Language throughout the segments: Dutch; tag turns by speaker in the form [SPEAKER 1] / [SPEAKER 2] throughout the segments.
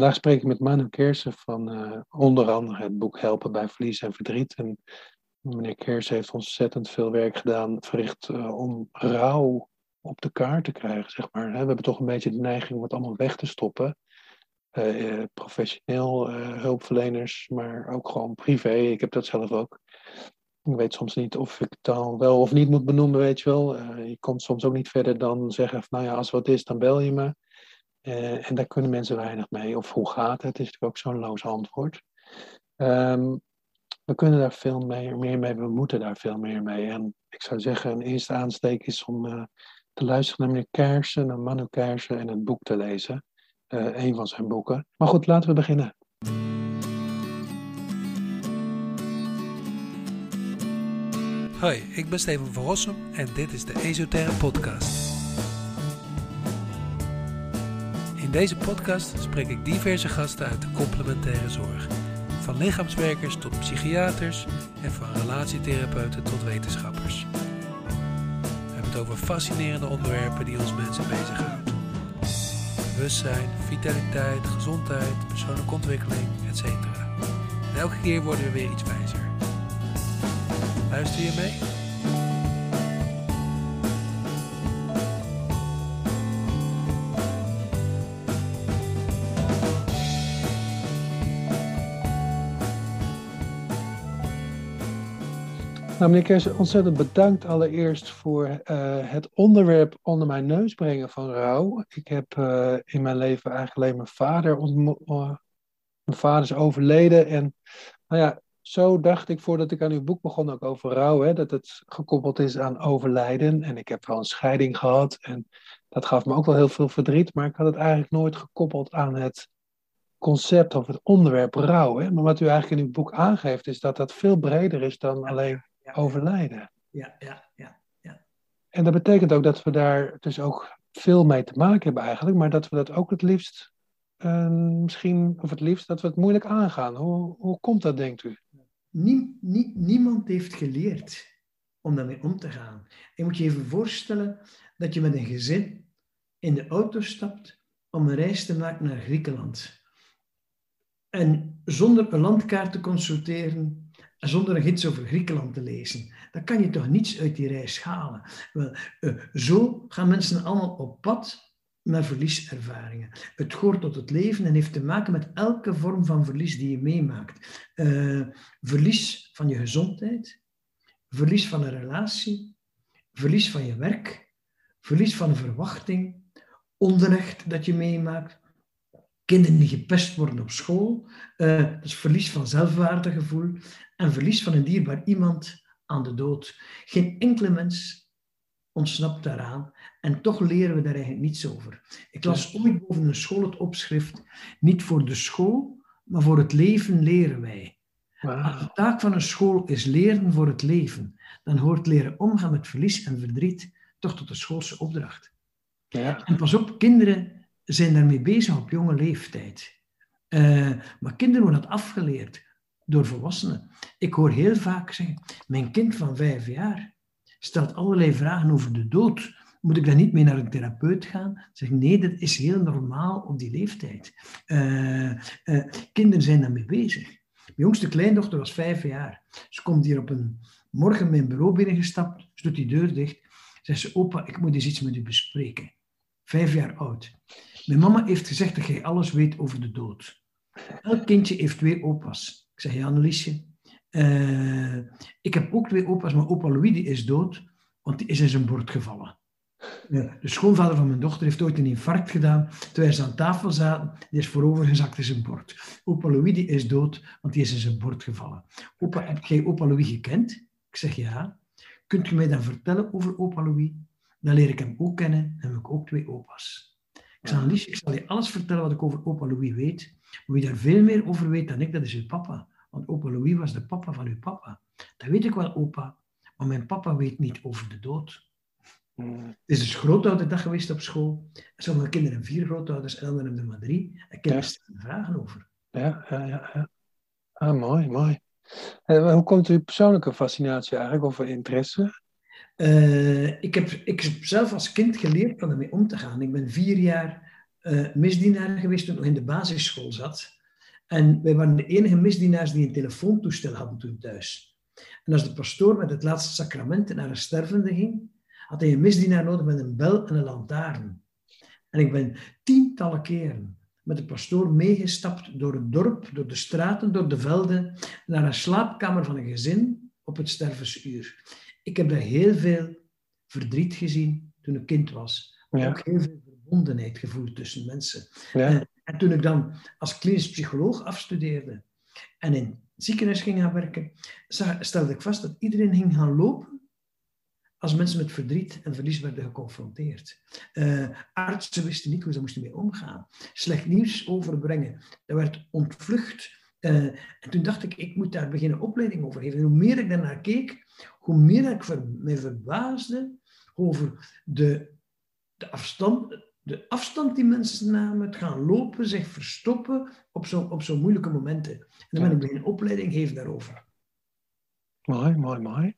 [SPEAKER 1] Vandaag spreek ik met Manu Kersen van uh, onder andere het boek Helpen bij Verlies en Verdriet. En meneer Kersen heeft ontzettend veel werk gedaan, verricht uh, om rouw op de kaart te krijgen, zeg maar. We hebben toch een beetje de neiging om het allemaal weg te stoppen. Uh, professioneel hulpverleners, maar ook gewoon privé. Ik heb dat zelf ook. Ik weet soms niet of ik het dan wel of niet moet benoemen, weet je wel. je komt soms ook niet verder dan zeggen van, nou ja, als wat is, dan bel je me. Uh, en daar kunnen mensen weinig mee. Of hoe gaat het? Is natuurlijk ook zo'n loos antwoord. Um, we kunnen daar veel meer, meer mee, we moeten daar veel meer mee. En ik zou zeggen, een eerste aansteek is om uh, te luisteren naar meneer Kersen, naar Manu Kersen en het boek te lezen. Uh, een van zijn boeken. Maar goed, laten we beginnen.
[SPEAKER 2] Hoi, ik ben Steven van Rossum en dit is de Esoterre Podcast. In deze podcast spreek ik diverse gasten uit de complementaire zorg. Van lichaamswerkers tot psychiaters en van relatietherapeuten tot wetenschappers. We hebben het over fascinerende onderwerpen die ons mensen bezighouden. Bewustzijn, vitaliteit, gezondheid, persoonlijke ontwikkeling, etc. En elke keer worden we weer iets wijzer. Luister je mee?
[SPEAKER 1] Nou, meneer Kers, ontzettend bedankt allereerst voor uh, het onderwerp onder mijn neus brengen van rouw. Ik heb uh, in mijn leven eigenlijk alleen mijn vader ontmoet. Uh, mijn vader is overleden. En nou ja, zo dacht ik voordat ik aan uw boek begon ook over rouw, hè, dat het gekoppeld is aan overlijden. En ik heb wel een scheiding gehad en dat gaf me ook wel heel veel verdriet, maar ik had het eigenlijk nooit gekoppeld aan het concept of het onderwerp rouw. Hè. Maar wat u eigenlijk in uw boek aangeeft, is dat dat veel breder is dan alleen overlijden.
[SPEAKER 3] Ja, ja, ja, ja.
[SPEAKER 1] En dat betekent ook dat we daar dus ook veel mee te maken hebben eigenlijk, maar dat we dat ook het liefst, uh, misschien, of het liefst, dat we het moeilijk aangaan. Hoe, hoe komt dat, denkt u?
[SPEAKER 3] Nie, nie, niemand heeft geleerd om daarmee om te gaan. Je moet je even voorstellen dat je met een gezin in de auto stapt om een reis te maken naar Griekenland. En zonder een landkaart te consulteren, zonder een gids over Griekenland te lezen. Dan kan je toch niets uit die reis halen. Wel, uh, zo gaan mensen allemaal op pad met verlieservaringen. Het hoort tot het leven en heeft te maken met elke vorm van verlies die je meemaakt. Uh, verlies van je gezondheid, verlies van een relatie, verlies van je werk, verlies van een verwachting, onrecht dat je meemaakt, kinderen die gepest worden op school, uh, dat is verlies van zelfwaardegevoel en verlies van een dierbaar iemand aan de dood. Geen enkele mens ontsnapt daaraan en toch leren we daar eigenlijk niets over. Ik las ooit boven een school het opschrift, niet voor de school, maar voor het leven leren wij. Wow. De taak van een school is leren voor het leven. Dan hoort leren omgaan met verlies en verdriet toch tot de schoolse opdracht. Ja. En pas op, kinderen zijn daarmee bezig op jonge leeftijd. Uh, maar kinderen worden dat afgeleerd door volwassenen. Ik hoor heel vaak zeggen, mijn kind van vijf jaar stelt allerlei vragen over de dood. Moet ik dan niet mee naar een therapeut gaan? Zeg nee, dat is heel normaal op die leeftijd. Uh, uh, kinderen zijn daarmee bezig. Mijn jongste kleindochter was vijf jaar. Ze komt hier op een morgen mijn bureau binnengestapt, ze doet die deur dicht. Zegt ze, opa, ik moet eens iets met u bespreken. Vijf jaar oud. Mijn mama heeft gezegd dat jij alles weet over de dood. Elk kindje heeft twee opa's. Ik zeg, ja, Anneliesje, uh, ik heb ook twee opa's, maar opa Louis die is dood, want die is in zijn bord gevallen. Ja, de schoonvader van mijn dochter heeft ooit een infarct gedaan, terwijl ze aan tafel zaten, die is voorovergezakt in zijn bord. Opa Louis die is dood, want die is in zijn bord gevallen. Opa, heb jij opa Louis gekend? Ik zeg, ja. Kunt u mij dan vertellen over opa Louis? Dan leer ik hem ook kennen en heb ik ook twee opa's. Ik Lies, ik zal je alles vertellen wat ik over opa Louis weet. Maar wie daar veel meer over weet dan ik, dat is uw papa. Want opa Louis was de papa van uw papa. Dat weet ik wel, opa. Maar mijn papa weet niet over de dood. Hmm. Het is dus grootouderdag geweest op school. Sommige kinderen hebben vier grootouders en anderen hebben er maar drie. En kinderen stellen vragen over.
[SPEAKER 1] Ja, ja, ja. ja. Ah, mooi, mooi. En hoe komt uw persoonlijke fascinatie eigenlijk, of interesse?
[SPEAKER 3] Uh, ik, heb, ik zelf als kind geleerd om ermee om te gaan. Ik ben vier jaar uh, misdienaar geweest toen ik in de basisschool zat. En wij waren de enige misdienaars die een telefoontoestel hadden toen thuis. En als de pastoor met het laatste sacrament naar een stervende ging, had hij een misdienaar nodig met een bel en een lantaarn. En ik ben tientallen keren met de pastoor meegestapt door het dorp, door de straten, door de velden, naar een slaapkamer van een gezin op het stervensuur. Ik heb daar heel veel verdriet gezien toen ik kind was. Ja. Ook heel veel verbondenheid gevoeld tussen mensen. Ja. En, en, toen ik dan als klinisch psycholoog afstudeerde en in het ziekenhuis ging gaan werken, stelde ik vast dat iedereen ging gaan lopen als mensen met verdriet en verlies werden geconfronteerd. Uh, artsen wisten niet hoe ze moesten mee omgaan. Slecht nieuws overbrengen, dat werd ontvlucht. Uh, en toen dacht ik, ik moet daar beginnen opleiding over geven. En hoe meer ik daarnaar keek, hoe meer ik ver, me verbaasde over de, de, afstand, de afstand die mensen namen, het gaan lopen, zich verstoppen op zo'n op zo moeilijke momenten. En dan ben ik beginnen opleiding geven daarover.
[SPEAKER 1] Mooi, mooi, mooi.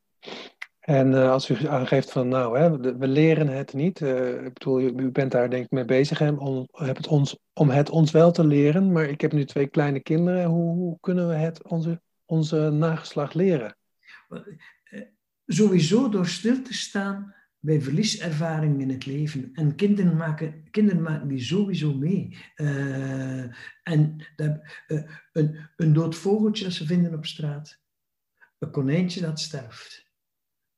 [SPEAKER 1] En uh, als u aangeeft van, nou, hè, we leren het niet. Uh, ik bedoel, u, bent daar denk ik mee bezig hè, om, het ons, om het ons wel te leren. Maar ik heb nu twee kleine kinderen. Hoe, hoe kunnen we het onze, onze nageslacht leren?
[SPEAKER 3] Eh, sowieso door stil te staan bij verlieservaringen in het leven. En kinderen maken, kinderen maken die sowieso mee. En een, een dood vogeltje dat ze vinden op straat. Een konijntje dat sterft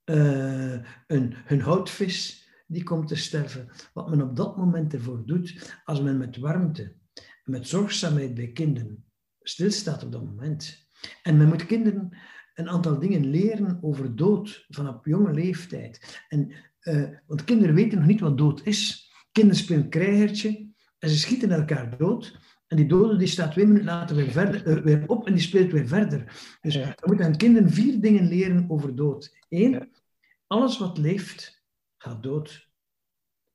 [SPEAKER 3] uh, een, hun houtvis die komt te sterven. Wat men op dat moment ervoor doet, als men met warmte, met zorgzaamheid bij kinderen stilstaat op dat moment. En men moet kinderen een aantal dingen leren over dood van op jonge leeftijd. En, uh, want kinderen weten nog niet wat dood is. Kinderen spelen krijgertje en ze schieten elkaar dood. En die dode die staat twee minuten later weer, verder, uh, weer op en die speelt weer verder. Dus ja. we moeten aan kinderen vier dingen leren over dood. Eén, alles wat leeft gaat dood.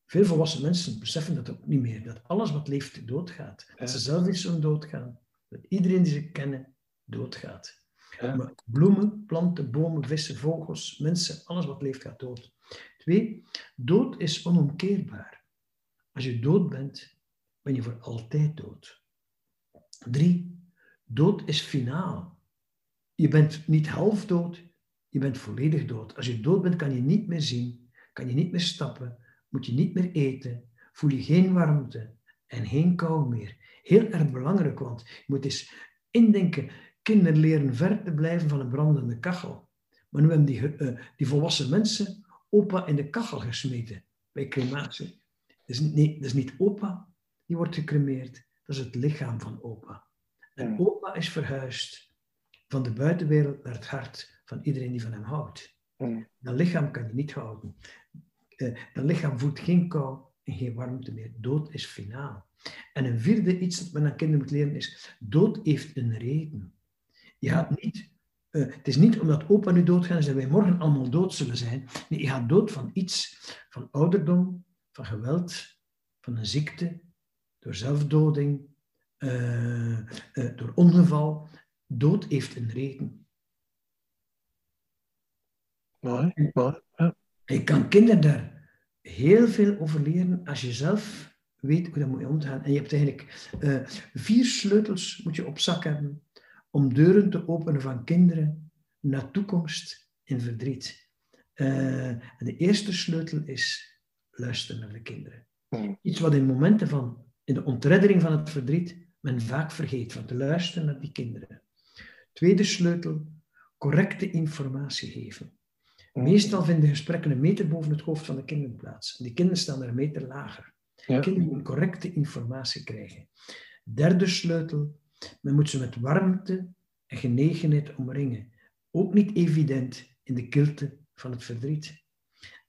[SPEAKER 3] Veel volwassen mensen beseffen dat ook niet meer. Dat alles wat leeft doodgaat. Dat ze zelf niet zo doodgaan. Dat iedereen die ze kennen doodgaat. Maar bloemen, planten, bomen, vissen, vogels, mensen, alles wat leeft gaat dood. Twee, dood is onomkeerbaar. Als je dood bent, ben je voor altijd dood. Drie, dood is finaal. Je bent niet half dood, je bent volledig dood. Als je dood bent, kan je niet meer zien, kan je niet meer stappen, moet je niet meer eten, voel je geen warmte en geen kou meer. Heel erg belangrijk, want je moet eens indenken, kinderen leren ver te blijven van een brandende kachel. Maar nu hebben die, uh, die volwassen mensen opa in de kachel gesmeten bij crematie. Is, nee, dat is niet opa die wordt gecremeerd, dat is het lichaam van opa. En opa is verhuisd van de buitenwereld naar het hart van iedereen die van hem houdt. Dat lichaam kan je niet houden. Uh, dat lichaam voelt geen kou en geen warmte meer. Dood is finaal. En een vierde iets dat men aan kinderen moet leren is, dood heeft een reden. Je gaat niet, uh, het is niet omdat opa nu doodgaat en dat wij morgen allemaal dood zullen zijn. Nee, je gaat dood van iets, van ouderdom, van geweld, van een ziekte, door zelfdoding, uh, door ongeval. Dood heeft een reden.
[SPEAKER 1] Mooi, mooi. Ja.
[SPEAKER 3] Je kan kinderen daar heel veel over leren als je zelf weet hoe dat moet omgaan. En je hebt eigenlijk uh, vier sleutels moet je op zak hebben om deuren te openen van kinderen naar toekomst in verdriet. En de eerste sleutel is luisteren naar de kinderen. Hmm. Iets wat in momenten van, in de ontreddering van het verdriet, men vaak vergeet, van te luisteren naar die kinderen. Tweede sleutel, correcte informatie geven. Meestal vinden gesprekken een meter boven het hoofd van de kinderen plaats. Die kinderen staan er een meter lager. Ja. Kinderen moeten correcte informatie krijgen. Derde sleutel, men moet ze met warmte en genegenheid omringen. Ook niet evident in de kilte van het verdriet.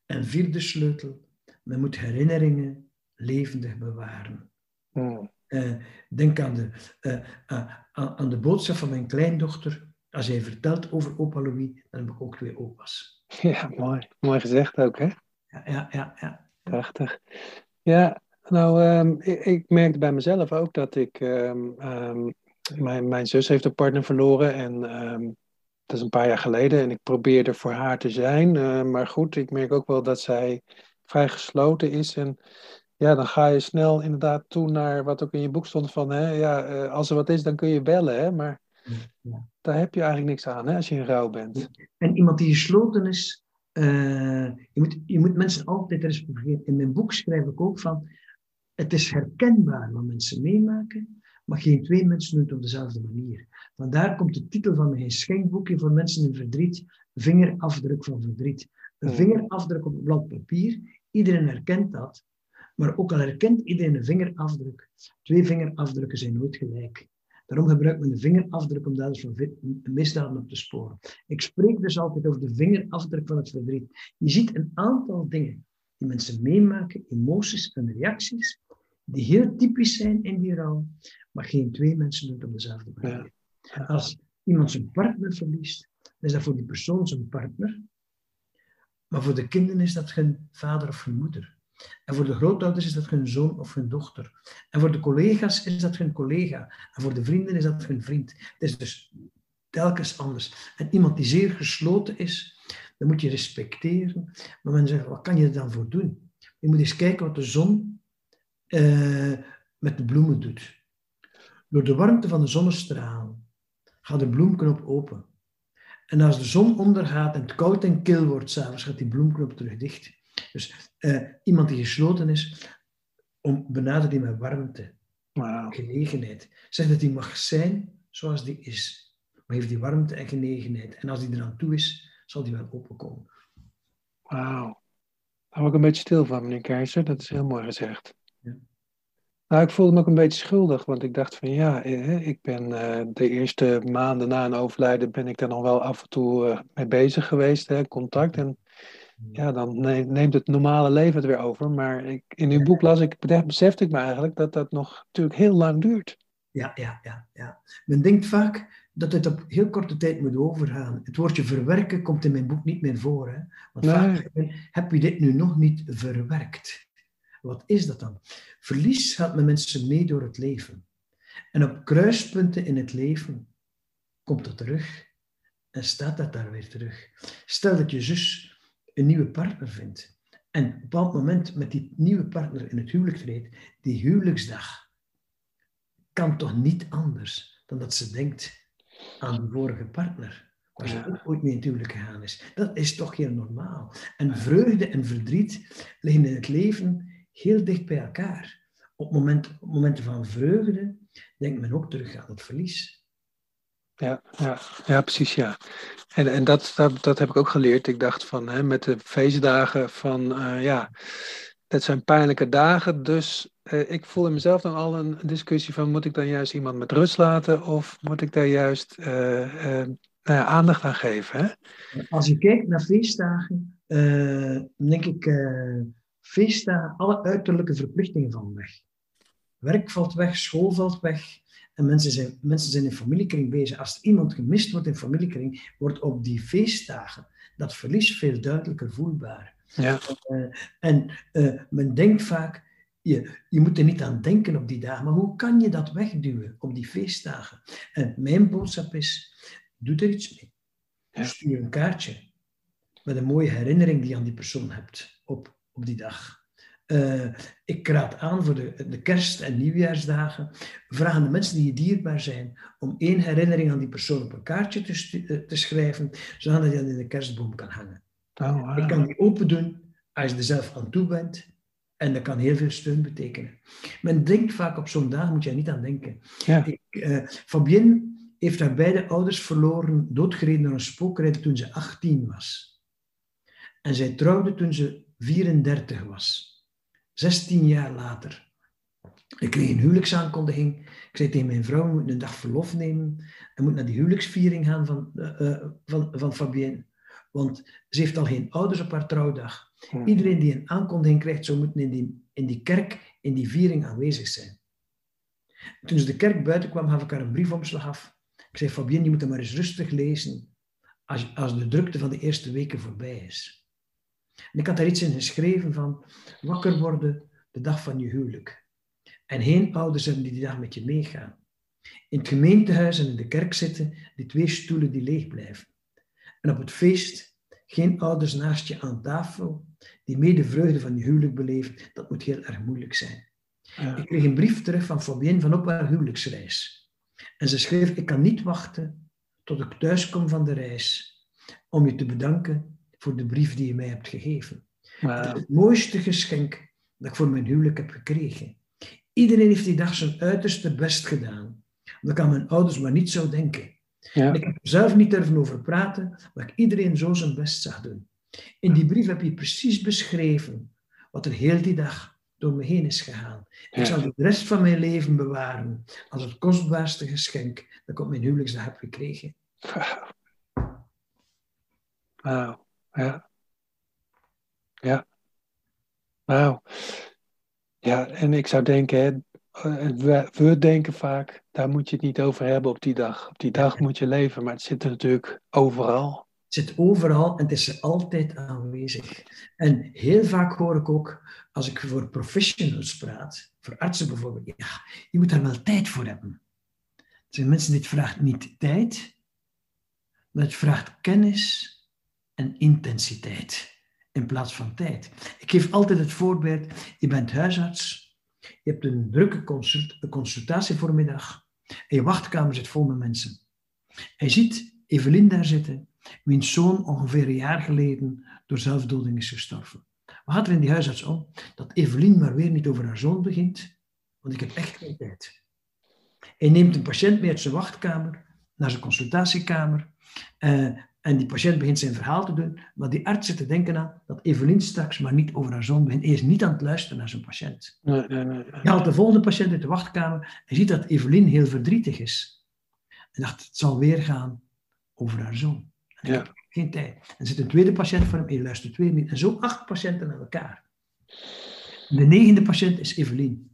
[SPEAKER 3] En vierde sleutel, men moet herinneringen levendig bewaren. Uh, denk aan de, uh, uh, aan de boodschap van mijn kleindochter. Als hij vertelt over opa Louis, dan heb ik ook twee opa's.
[SPEAKER 1] Ja, mooi. Mooi gezegd ook, hè?
[SPEAKER 3] Ja, ja, ja. ja.
[SPEAKER 1] Prachtig. Ja, nou, um, ik, ik, merkte bij mezelf ook dat ik... Um, um, mijn, mijn zus heeft een partner verloren en dat is een paar jaar geleden. En ik probeerde voor haar te zijn. Uh, maar goed, ik merk ook wel dat zij vrij gesloten is. En ja, dan ga je snel inderdaad toe naar wat ook in je boek stond van, hè, ja, eh, als er wat is, dan kun je bellen, hè, maar
[SPEAKER 3] Ja.
[SPEAKER 1] daar heb je eigenlijk niks aan, hè, als je in rouw bent.
[SPEAKER 3] En iemand die gesloten is, eh, je, moet, je moet mensen altijd respecteren. In mijn boek schrijf ik ook van, het is herkenbaar wat mensen meemaken, maar geen twee mensen doen het op dezelfde manier. Vandaar komt de titel van mijn schenkboekje voor mensen in verdriet, vingerafdruk van verdriet. Een vingerafdruk op een blad papier, iedereen herkent dat, maar ook al herkent iedereen een vingerafdruk, twee vingerafdrukken zijn nooit gelijk. Daarom gebruik ik mijn vingerafdruk om daders van misdaden op te sporen. Ik spreek dus altijd over de vingerafdruk van het verdriet. Je ziet een aantal dingen die mensen meemaken, emoties en reacties, die heel typisch zijn in die rouw, maar geen twee mensen doen het op dezelfde manier.
[SPEAKER 1] Ja.
[SPEAKER 3] Als iemand zijn partner verliest, dan is dat voor die persoon zijn partner, maar voor de kinderen is dat hun vader of hun moeder. En voor de grootouders is dat hun zoon of hun dochter. En voor de collega's is dat hun collega. En voor de vrienden is dat hun vriend. Het is dus telkens anders. En iemand die zeer gesloten is, dan moet je respecteren. Maar men zegt, wat kan je er dan voor doen? Je moet eens kijken wat de zon eh, met de bloemen doet. Door de warmte van de zonnestralen gaat de bloemknop open. En als de zon ondergaat en het koud en kil wordt s'avonds, gaat die bloemknop terug dicht. Dus eh, iemand die gesloten is, om, benader die met warmte,
[SPEAKER 1] Wauw.
[SPEAKER 3] genegenheid. Zeg dat die mag zijn zoals die is. Maar heeft die warmte en genegenheid. En als die eraan toe is, zal die wel openkomen.
[SPEAKER 1] Wauw. Daar word ik een beetje stil van, meneer Keizer. Dat is heel mooi gezegd.
[SPEAKER 3] Ja.
[SPEAKER 1] Nou, ik voelde me ook een beetje schuldig, want ik dacht van ja, eh, ik ben eh, de eerste maanden na een overlijden ben ik daar nog wel af en toe mee bezig geweest, hè, contact. En ja, dan ne- neemt het normale leven het weer over. Maar ik, in uw boek las ik, besefte ik me eigenlijk dat dat nog natuurlijk heel lang duurt.
[SPEAKER 3] Ja, ja, ja, ja. Men denkt vaak dat het op heel korte tijd moet overgaan. Het woordje verwerken komt in mijn boek niet meer voor. Hè? Want
[SPEAKER 1] Nee.
[SPEAKER 3] vaak heb je dit nu nog niet verwerkt? Wat is dat dan? Verlies gaat met mensen mee door het leven. En op kruispunten in het leven komt dat terug en staat dat daar weer terug. Stel dat je zus een nieuwe partner vindt en op een bepaald moment met die nieuwe partner in het huwelijk treedt, die huwelijksdag kan toch niet anders dan dat ze denkt aan de vorige partner, waar ze ook ooit mee in het huwelijk gegaan is. Dat is toch heel normaal. En vreugde en verdriet liggen in het leven heel dicht bij elkaar. Op, moment, op momenten van vreugde denkt men ook terug aan het verlies.
[SPEAKER 1] Ja, ja, ja precies, ja. En, en dat, dat, dat heb ik ook geleerd. Ik dacht van, hè, met de feestdagen van, eh, ja, het zijn pijnlijke dagen. Dus eh, ik voel in mezelf dan al een discussie van, moet ik dan juist iemand met rust laten? Of moet ik daar juist eh, nou ja, aandacht aan geven? Hè?
[SPEAKER 3] Als je kijkt naar feestdagen, denk ik, feestdagen, alle uiterlijke verplichtingen vallen weg. Werk valt weg, school valt weg. En mensen zijn, mensen zijn in familiekring bezig. Als er iemand gemist wordt in familiekring, wordt op die feestdagen dat verlies veel duidelijker voelbaar.
[SPEAKER 1] Ja,
[SPEAKER 3] Eh, en eh, men denkt vaak, je, je moet er niet aan denken op die dagen, maar hoe kan je dat wegduwen op die feestdagen? En mijn boodschap is, doe er iets mee.
[SPEAKER 1] Ja.
[SPEAKER 3] Stuur een kaartje met een mooie herinnering die je aan die persoon hebt op, op die dag. Eh, ik raad aan voor de, de kerst- en nieuwjaarsdagen. Vraag aan de mensen die je dierbaar zijn om één herinnering aan die persoon op een kaartje te, eh, te schrijven, zodat je dat in de kerstboom kan hangen.
[SPEAKER 1] oh.
[SPEAKER 3] Je kan die open doen als je er zelf aan toe bent. En dat kan heel veel steun betekenen. Men denkt vaak op zo'n dag, moet je er niet aan denken.
[SPEAKER 1] ja.
[SPEAKER 3] Ik, eh, Fabienne heeft haar beide ouders verloren, doodgereden door een spookrijder toen ze 18 was. En zij trouwde toen ze 34 was. 16 jaar later. Ik kreeg een huwelijksaankondiging. Ik zei tegen mijn vrouw, we moeten een dag verlof nemen. En moet naar die huwelijksviering gaan van, eh, eh, van, van Fabienne. Want ze heeft al geen ouders op haar trouwdag.
[SPEAKER 1] Hm.
[SPEAKER 3] Iedereen die een aankondiging krijgt, zou moeten in die, in die kerk, in die viering aanwezig zijn. Toen ze de kerk buiten kwam, gaf ik haar een briefomslag af. Ik zei, Fabienne, je moet hem maar eens rustig lezen als, als de drukte van de eerste weken voorbij is. En ik had daar iets in geschreven van wakker worden de dag van je huwelijk. En geen ouders hebben die die dag met je meegaan. In het gemeentehuis en in de kerk zitten die twee stoelen die leeg blijven. En op het feest geen ouders naast je aan tafel die mee de vreugde van je huwelijk beleven, dat moet heel erg moeilijk zijn.
[SPEAKER 1] Ja.
[SPEAKER 3] Ik kreeg een brief terug van Fabienne van op haar huwelijksreis. En ze schreef, ik kan niet wachten tot ik thuis kom van de reis om je te bedanken voor de brief die je mij hebt gegeven. Het is het mooiste geschenk dat ik voor mijn huwelijk heb gekregen. Iedereen heeft die dag zijn uiterste best gedaan. Dat kan mijn ouders maar niet zo denken.
[SPEAKER 1] Ja.
[SPEAKER 3] Ik heb er zelf niet durven over praten, maar ik iedereen zo zijn best zag doen. In die brief heb je precies beschreven wat er heel die dag door me heen is gegaan. Ik zal de rest van mijn leven bewaren als het kostbaarste geschenk dat ik op mijn huwelijksdag heb gekregen.
[SPEAKER 1] Wauw. Wauw. Ja. Ja. Wauw. Ja, en ik zou denken, eh, we, denken vaak, daar moet je het niet over hebben op die dag. Op die dag moet je leven, maar het zit er natuurlijk overal.
[SPEAKER 3] Het zit overal en het is er altijd aanwezig. En heel vaak hoor ik ook, als ik voor professionals praat, voor artsen bijvoorbeeld, ja, je moet daar wel tijd voor hebben. Er zijn mensen die het vraagt niet tijd, maar het vraagt kennis en intensiteit in plaats van tijd. Ik geef altijd het voorbeeld, je bent huisarts, je hebt een drukke consult, een consultatievoormiddag en je wachtkamer zit vol met mensen. En je ziet Evelien daar zitten, wiens zoon ongeveer een jaar geleden door zelfdoding is gestorven. Wat gaat er in die huisarts om? Dat Evelien maar weer niet over haar zoon begint, want ik heb echt geen tijd. Hij neemt een patiënt mee uit zijn wachtkamer naar zijn consultatiekamer eh, en die patiënt begint zijn verhaal te doen, maar die arts zit te denken aan dat Evelien straks maar niet over haar zoon begint. Is niet aan het luisteren naar zijn patiënt.
[SPEAKER 1] Nee, nee, nee.
[SPEAKER 3] Je haalt de volgende patiënt uit de wachtkamer en ziet dat Evelien heel verdrietig is. En dacht, het zal weer gaan over haar zoon. En
[SPEAKER 1] Ja.
[SPEAKER 3] geen tijd. En zit een tweede patiënt voor hem en je luistert weer niet. En zo acht patiënten aan elkaar. De negende patiënt is Evelien.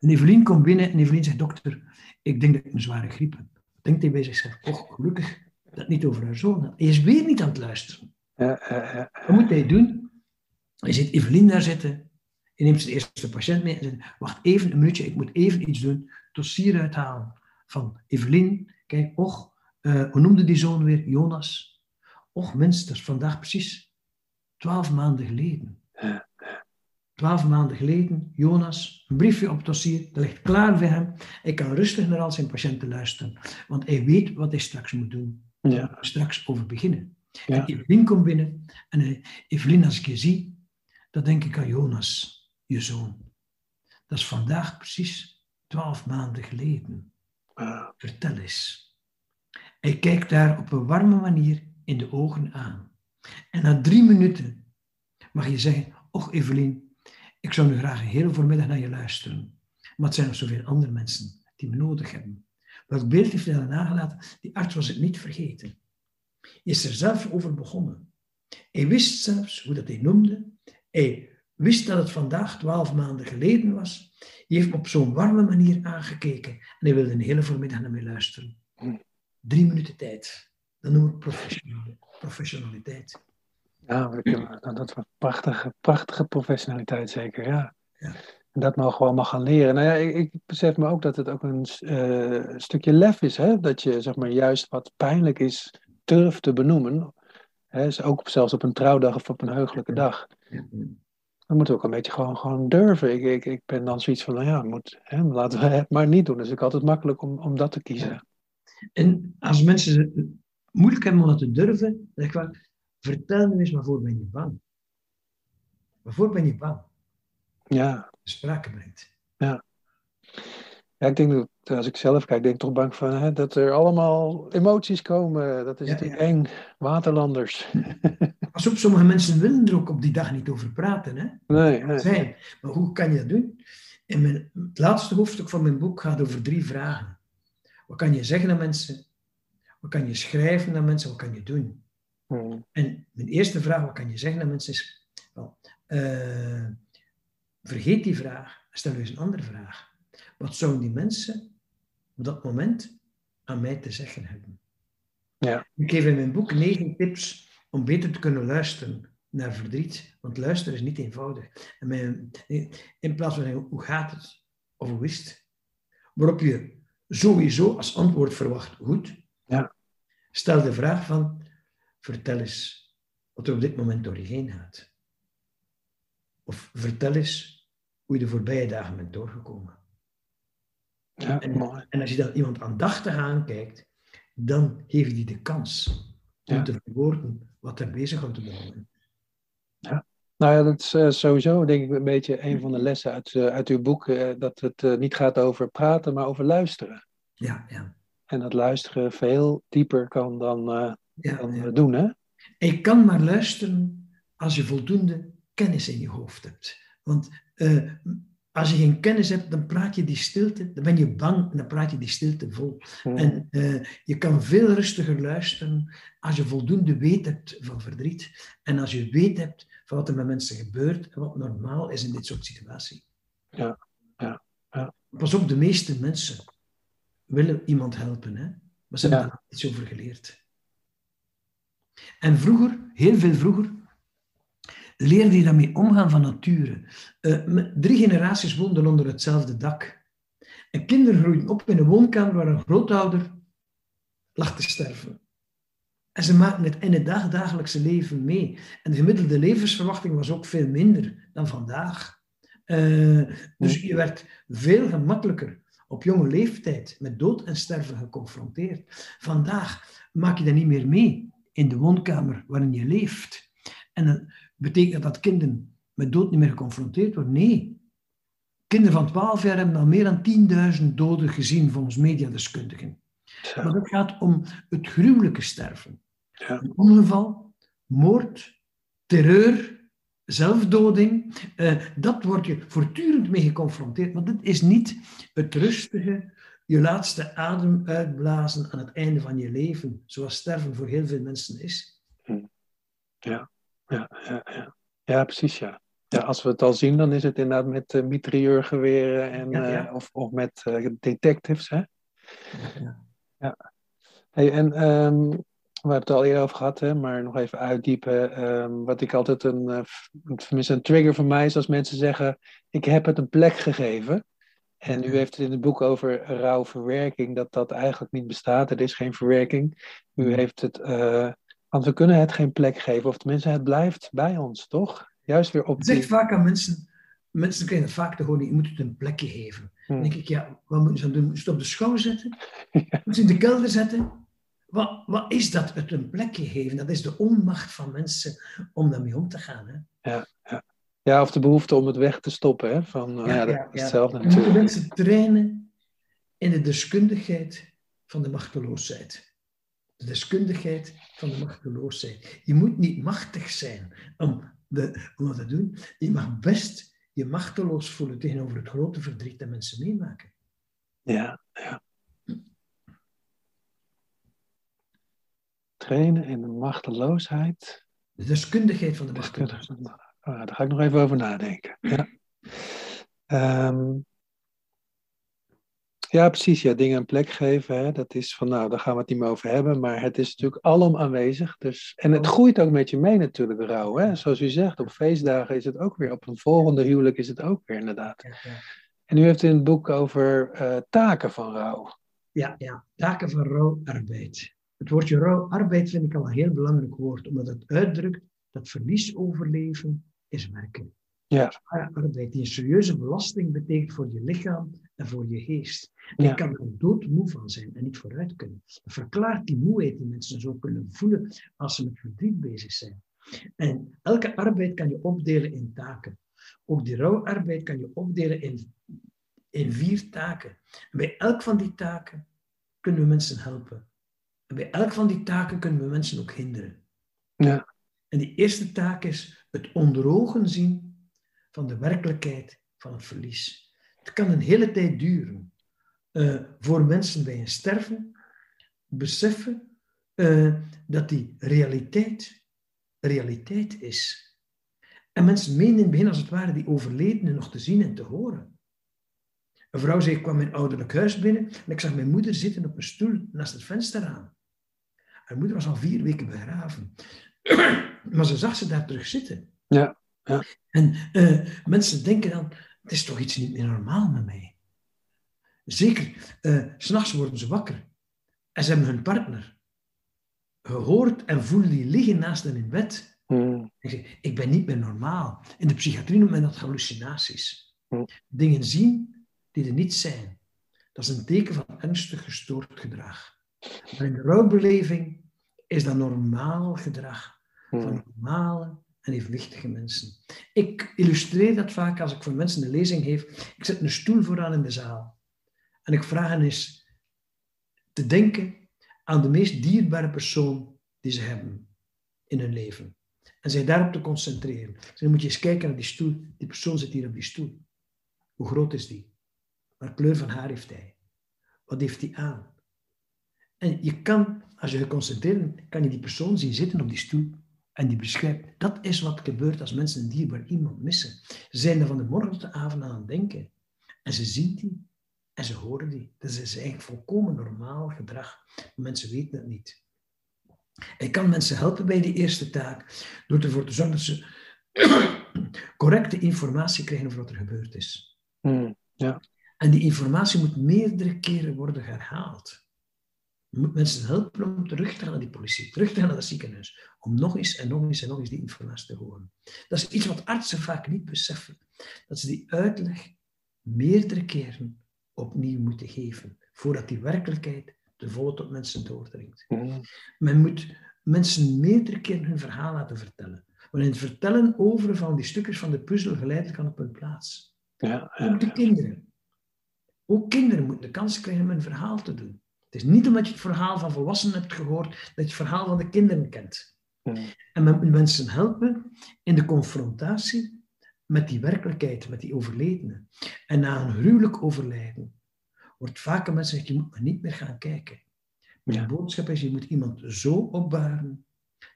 [SPEAKER 3] En Evelien komt binnen en Evelien zegt, dokter, ik denk dat ik een zware griep heb. Denkt hij bij zichzelf, och, gelukkig dat niet over haar zoon. Hij is weer niet aan het luisteren.
[SPEAKER 1] Ja, ja, ja.
[SPEAKER 3] Wat moet hij doen? Hij ziet Evelien daar zitten. Hij neemt zijn eerste patiënt mee en zegt: Wacht even een minuutje, ik moet even iets doen. Dossier uithalen van Evelien. Kijk, och, eh, hoe noemde die zoon weer? Jonas. Och, mens, dat is vandaag precies twaalf maanden geleden. Twaalf maanden geleden, Jonas, een briefje op het dossier, dat ligt klaar voor hem. Hij kan rustig naar al zijn patiënten luisteren, want hij weet wat hij straks moet doen.
[SPEAKER 1] Ja.
[SPEAKER 3] Straks over beginnen.
[SPEAKER 1] Ja.
[SPEAKER 3] En Evelien komt binnen. En Evelien, als ik je zie, dan denk ik aan Jonas, je zoon. Dat is vandaag precies twaalf maanden geleden. Vertel eens. Hij kijkt daar op een warme manier in de ogen aan. En na drie minuten mag je zeggen, och Evelien, ik zou nu graag een hele voormiddag naar je luisteren. Maar het zijn nog zoveel andere mensen die me nodig hebben. Welk beeld heeft hij dan nagelaten? Die arts was het niet vergeten. Hij is er zelf over begonnen. Hij wist zelfs hoe dat hij noemde. Hij wist dat het vandaag twaalf maanden geleden was. Hij heeft me op zo'n warme manier aangekeken. En hij wilde een hele voormiddag naar mij luisteren. Drie minuten tijd. Dat noem ik professional- professionaliteit.
[SPEAKER 1] Ja, dat dat was prachtige, prachtige professionaliteit zeker, ja.
[SPEAKER 3] Ja.
[SPEAKER 1] En dat mogen we allemaal gaan leren. Nou ja, ik, ik besef me ook dat het ook een eh, stukje lef is, hè? Dat je zeg maar juist wat pijnlijk is, durft te benoemen. Hè? Dus ook zelfs op een trouwdag of op een heugelijke dag. Dan moeten we ook een beetje gewoon, gewoon durven. Ik, ik, ik ben dan zoiets van, nou ja, moet, hè, laten we het maar niet doen. Dus ik altijd makkelijk om, om dat te kiezen.
[SPEAKER 3] En als mensen het moeilijk hebben om dat te durven, zeg ik wel, vertel me eens waarvoor ben je bang? Waarvoor ben je bang?
[SPEAKER 1] Ja.
[SPEAKER 3] Sprake brengt.
[SPEAKER 1] Ja, ik denk dat als ik zelf kijk, denk ik toch bang van hè, dat er allemaal emoties komen. Dat is
[SPEAKER 3] Ja, ja.
[SPEAKER 1] eng. Waterlanders.
[SPEAKER 3] Pas op, sommige mensen willen er ook op die dag niet over praten. Hè?
[SPEAKER 1] Nee, nee.
[SPEAKER 3] Zijn. Maar hoe kan je dat doen? In mijn, het laatste hoofdstuk van mijn boek gaat over drie vragen. Wat kan je zeggen aan mensen? Wat kan je schrijven aan mensen? Wat kan je doen?
[SPEAKER 1] Hmm.
[SPEAKER 3] En mijn eerste vraag, wat kan je zeggen aan mensen, is... Wel, eh, vergeet die vraag en stel eens een andere vraag. Wat zouden die mensen op dat moment aan mij te zeggen hebben?
[SPEAKER 1] Ja.
[SPEAKER 3] Ik geef in mijn boek negen tips om beter te kunnen luisteren naar verdriet. Want luisteren is niet eenvoudig. En mijn, in plaats van hoe gaat het? Of hoe is het? Waarop je sowieso als antwoord verwacht, goed.
[SPEAKER 1] Ja.
[SPEAKER 3] Stel de vraag van, vertel eens, wat er op dit moment door je heen gaat. Of vertel eens hoe je de voorbije dagen bent doorgekomen.
[SPEAKER 1] Ja,
[SPEAKER 3] En, en als je dan iemand aandachtig aankijkt, dan heeft hij de kans om
[SPEAKER 1] Ja.
[SPEAKER 3] te verwoorden wat er bezighoudt op dat moment.
[SPEAKER 1] Nou ja, dat is eh, sowieso denk ik een beetje een van de lessen uit, eh, uit uw boek. eh, dat het niet gaat over praten, maar over luisteren.
[SPEAKER 3] Ja, ja.
[SPEAKER 1] En dat luisteren veel dieper kan dan,
[SPEAKER 3] ja,
[SPEAKER 1] dan
[SPEAKER 3] ja.
[SPEAKER 1] doen, hè?
[SPEAKER 3] Je kan maar luisteren als je voldoende kennis in je hoofd hebt. Want eh, als je geen kennis hebt, dan praat je die stilte, dan ben je bang en dan praat je die stilte vol.
[SPEAKER 1] Hmm.
[SPEAKER 3] En eh, je kan veel rustiger luisteren als je voldoende weet hebt van verdriet. En als je weet hebt van wat er met mensen gebeurt en wat normaal is in dit soort situaties.
[SPEAKER 1] Ja, ja, ja.
[SPEAKER 3] Pas op, de meeste mensen willen iemand helpen, hè? maar ze hebben
[SPEAKER 1] Ja.
[SPEAKER 3] daar iets over geleerd. En vroeger, heel veel vroeger, leerde je daarmee omgaan van nature. Eh, drie generaties woonden onder hetzelfde dak. En kinderen groeiden op in een woonkamer waar een grootouder lag te sterven. En ze maakten het in het dag- dagelijkse leven mee. En de gemiddelde levensverwachting was ook veel minder dan vandaag. Eh, dus je werd veel gemakkelijker op jonge leeftijd met dood en sterven geconfronteerd. Vandaag maak je dat niet meer mee in de woonkamer waarin je leeft. En dan betekent dat dat kinderen met dood niet meer geconfronteerd worden? Nee. Kinderen van 12 jaar hebben al meer dan 10.000 doden gezien volgens mediadeskundigen.
[SPEAKER 1] Zo.
[SPEAKER 3] Maar het gaat om het gruwelijke sterven.
[SPEAKER 1] Ja.
[SPEAKER 3] Een ongeval, moord, terreur, zelfdoding. eh, dat word je voortdurend mee geconfronteerd. Maar dit is niet het rustige, je laatste adem uitblazen aan het einde van je leven, zoals sterven voor heel veel mensen is.
[SPEAKER 1] Ja, ja, ja. ja, precies, ja. Ja, als we het al zien, dan is het inderdaad met uh, mitrailleurgeweren en,
[SPEAKER 3] Ja, ja.
[SPEAKER 1] eh, of, of met eh, detectives, hè?
[SPEAKER 3] Ja.
[SPEAKER 1] Hey, en ehm, we hebben het al eerder over gehad, hè, maar nog even uitdiepen. ehm, wat ik altijd een, eh, tenminste een trigger voor mij is als mensen zeggen: Ik heb het een plek gegeven. En u heeft het in het boek over rouwverwerking, dat dat eigenlijk niet bestaat. Er is geen verwerking. U
[SPEAKER 3] Mhm.
[SPEAKER 1] heeft het, eh, want we kunnen het geen plek geven, of tenminste, het blijft bij ons, toch? Juist weer op
[SPEAKER 3] Ik zeg
[SPEAKER 1] die.
[SPEAKER 3] vaak aan mensen, mensen krijgen vaak te horen, je moet het een plekje geven. Dan
[SPEAKER 1] Hm.
[SPEAKER 3] denk ik, ja, wat moeten ze dan doen? Moeten ze het op de schouw zetten? Moeten ze in de kelder zetten? Wat, wat is dat, het een plekje geven? Dat is de onmacht van mensen om daarmee om te gaan. Hè?
[SPEAKER 1] Ja, of de behoefte om het weg te stoppen, hè? Van, nou ja, dat is hetzelfde
[SPEAKER 3] We moeten
[SPEAKER 1] natuurlijk.
[SPEAKER 3] mensen trainen in de deskundigheid van de machteloosheid. De deskundigheid van de machteloosheid. Je moet niet machtig zijn om, de, om dat te doen. Je mag best je machteloos voelen tegenover het grote verdriet dat mensen meemaken.
[SPEAKER 1] Ja, ja. Trainen in de machteloosheid.
[SPEAKER 3] De deskundigheid van de machteloosheid.
[SPEAKER 1] Oh, daar ga ik nog even over nadenken. Ja, Ehm, ja precies. Ja, dingen een plek geven. Hè, dat is van, nou, daar gaan we het niet meer over hebben. Maar het is natuurlijk alom aanwezig. Dus, en het groeit ook met je mee natuurlijk, rouw. Hè? Zoals u zegt, op feestdagen is het ook weer. Op een volgende huwelijk is het ook weer, inderdaad. En u heeft in het boek over eh, taken van rouw.
[SPEAKER 3] Ja, ja, taken van rouwarbeid. Het woordje rouwarbeid vind ik al een heel belangrijk woord, omdat het uitdrukt dat verlies overleven is werken.
[SPEAKER 1] Ja.
[SPEAKER 3] Arbeid die een serieuze belasting betekent voor je lichaam en voor je geest. Je
[SPEAKER 1] Ja.
[SPEAKER 3] kan er doodmoe van zijn en niet vooruit kunnen. Dat verklaart die moeheid die mensen zo kunnen voelen als ze met verdriet bezig zijn. En elke arbeid kan je opdelen in taken. Ook die rouwarbeid kan je opdelen in, in vier taken. En bij elk van die taken kunnen we mensen helpen. En bij elk van die taken kunnen we mensen ook hinderen.
[SPEAKER 1] Ja.
[SPEAKER 3] En die eerste taak is het onder ogen zien van de werkelijkheid van het verlies. Het kan een hele tijd duren eh, voor mensen bij een sterven beseffen eh, dat die realiteit realiteit is. En mensen menen in het begin als het ware die overledene nog te zien en te horen. Een vrouw zei, ik kwam mijn ouderlijk huis binnen en ik zag mijn moeder zitten op een stoel naast het vensterraam. Haar moeder was al vier weken begraven. maar ze zag ze daar terug zitten.
[SPEAKER 1] Ja, ja.
[SPEAKER 3] En eh, mensen denken dan, het is toch iets niet meer normaal met mij. Zeker, eh, s s'nachts worden ze wakker. En ze hebben hun partner gehoord en voelen die liggen naast hen in bed.
[SPEAKER 1] Mm.
[SPEAKER 3] Ik, zeg, ik ben niet meer normaal. In de psychiatrie noemt men dat hallucinaties.
[SPEAKER 1] Mm.
[SPEAKER 3] Dingen zien die er niet zijn. Dat is een teken van ernstig gestoord gedrag. Maar in de rouwbeleving is dat normaal gedrag van
[SPEAKER 1] Mm.
[SPEAKER 3] normale en evenwichtige mensen. Ik illustreer dat vaak als ik voor mensen een lezing geef. Ik zet een stoel vooraan in de zaal. En ik vraag hen eens te denken aan de meest dierbare persoon die ze hebben in hun leven. En zich daarop te concentreren. Dan moet je eens kijken naar die stoel. Die persoon zit hier op die stoel. Hoe groot is die? Wat kleur van haar heeft hij? Wat heeft hij aan? En je kan, als je geconcentreerd bent, kan je die persoon zien zitten op die stoel en die beschrijft. Dat is wat gebeurt als mensen een dierbaar iemand missen. Ze zijn er van de morgen tot de avond aan het denken. En ze zien die en ze horen die. Dat is eigenlijk volkomen normaal gedrag. Maar mensen weten het niet. Ik kan mensen helpen bij die eerste taak door ervoor te zorgen dat ze correcte informatie krijgen over wat er gebeurd is.
[SPEAKER 1] Mm.
[SPEAKER 3] En die informatie moet meerdere keren worden herhaald. Je moet mensen helpen om terug te gaan naar die politie, terug te gaan naar het ziekenhuis, om nog eens en nog eens en nog eens die informatie te horen. Dat is iets wat artsen vaak niet beseffen, dat ze die uitleg meerdere keren opnieuw moeten geven, voordat die werkelijkheid de volle tot mensen doordringt. Men moet mensen meerdere keren hun verhaal laten vertellen. Want in het vertellen over van die stukjes van de puzzel geleidelijk aan op hun plaats.
[SPEAKER 1] Ja, ja,
[SPEAKER 3] Ook de kinderen. Ook kinderen moeten de kans krijgen om een verhaal te doen. Het is niet omdat je het verhaal van volwassenen hebt gehoord, dat je het verhaal van de kinderen kent. En men mensen helpen in de confrontatie met die werkelijkheid, met die overledene. En na een gruwelijk overlijden wordt vaak mensen gezegd, je moet maar niet meer gaan kijken. Mijn
[SPEAKER 1] Ja.
[SPEAKER 3] boodschap is, je moet iemand zo opbaren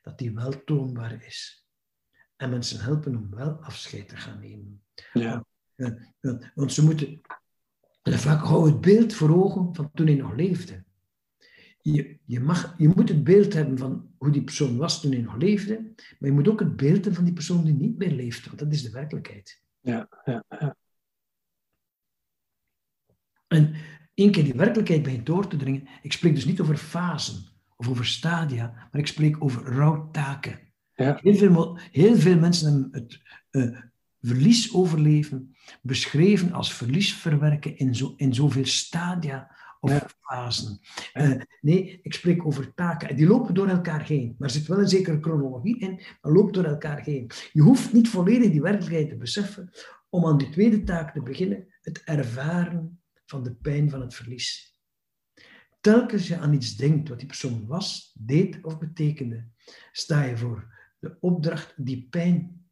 [SPEAKER 3] dat die wel toonbaar is. En mensen helpen om wel afscheid te gaan nemen.
[SPEAKER 1] ja,
[SPEAKER 3] want ze moeten en vaak hou het beeld voor ogen van toen hij nog leefde. Je, je, mag, je moet het beeld hebben van hoe die persoon was toen hij nog leefde, maar je moet ook het beeld hebben van die persoon die niet meer leeft, want dat is de werkelijkheid.
[SPEAKER 1] ja, ja, ja.
[SPEAKER 3] En één keer die werkelijkheid begint door te dringen, ik spreek dus niet over fasen of over stadia, maar ik spreek over rouwtaken.
[SPEAKER 1] Ja.
[SPEAKER 3] Heel, veel, heel veel mensen hebben het eh, verlies overleven beschreven als verlies verwerken in, zo, in zoveel stadia of
[SPEAKER 1] Ja.
[SPEAKER 3] fasen. Eh, nee, ik spreek over taken. En die lopen door elkaar heen. Maar er zit wel een zekere chronologie in, maar lopen door elkaar heen. Je hoeft niet volledig die werkelijkheid te beseffen om aan die tweede taak te beginnen, het ervaren van de pijn van het verlies. Telkens je aan iets denkt wat die persoon was, deed of betekende, sta je voor de opdracht die pijn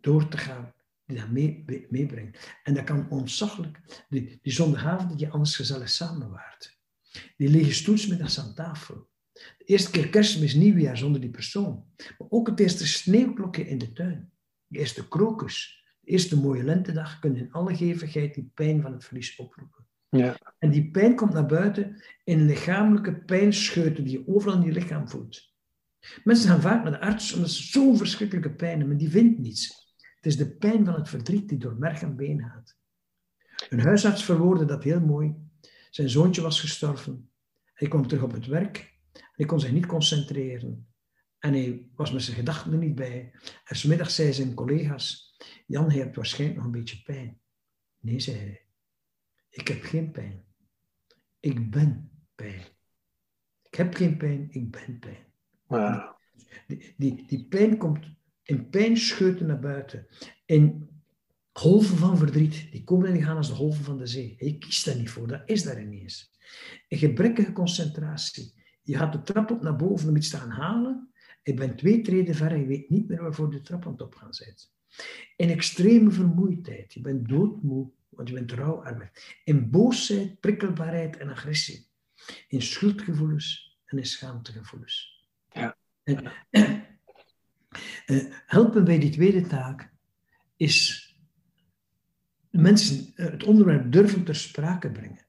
[SPEAKER 3] door te gaan, die dat mee, mee- meebrengt. En dat kan ontzaglijk, die, die zondagavond dat je anders gezellig samen waart. Die lege stoelsmiddags aan tafel. De eerste keer kerstmis, nieuwjaar zonder die persoon. Maar ook het eerste sneeuwklokje in de tuin. De eerste krokus. De eerste mooie lentedag kunnen in alle gevigheid die pijn van het verlies oproepen.
[SPEAKER 1] Ja.
[SPEAKER 3] En die pijn komt naar buiten in lichamelijke pijnscheuten die je overal in je lichaam voelt. Mensen gaan vaak naar de arts omdat ze zo'n verschrikkelijke pijn hebben, maar die vindt niets. Het is de pijn van het verdriet die door merg en been gaat. Een huisarts verwoordde dat heel mooi. Zijn zoontje was gestorven. Hij kwam terug op het werk. Hij kon zich niet concentreren. En hij was met zijn gedachten er niet bij. En smiddags zei zijn collega's, Jan, hij hebt waarschijnlijk nog een beetje pijn. Nee, zei hij. Ik heb geen pijn. Ik ben pijn. Ik heb geen pijn, ik ben pijn.
[SPEAKER 1] Ja.
[SPEAKER 3] Die, die, die pijn komt in pijnscheuten naar buiten. In golven van verdriet. Die komen en gaan als de golven van de zee. Je kiest daar niet voor, dat is daar ineens. Een gebrekkige concentratie. Je gaat de trap op naar boven om iets te gaan halen. Je bent twee treden ver en je weet niet meer waarvoor de trap aan het opgaan bent. In extreme vermoeidheid. Je bent doodmoe, want je bent rouwarm. In boosheid, prikkelbaarheid en agressie. In schuldgevoelens en in schaamtegevoelens.
[SPEAKER 1] Ja.
[SPEAKER 3] En, helpen bij die tweede taak is mensen eh, het onderwerp durven ter sprake brengen.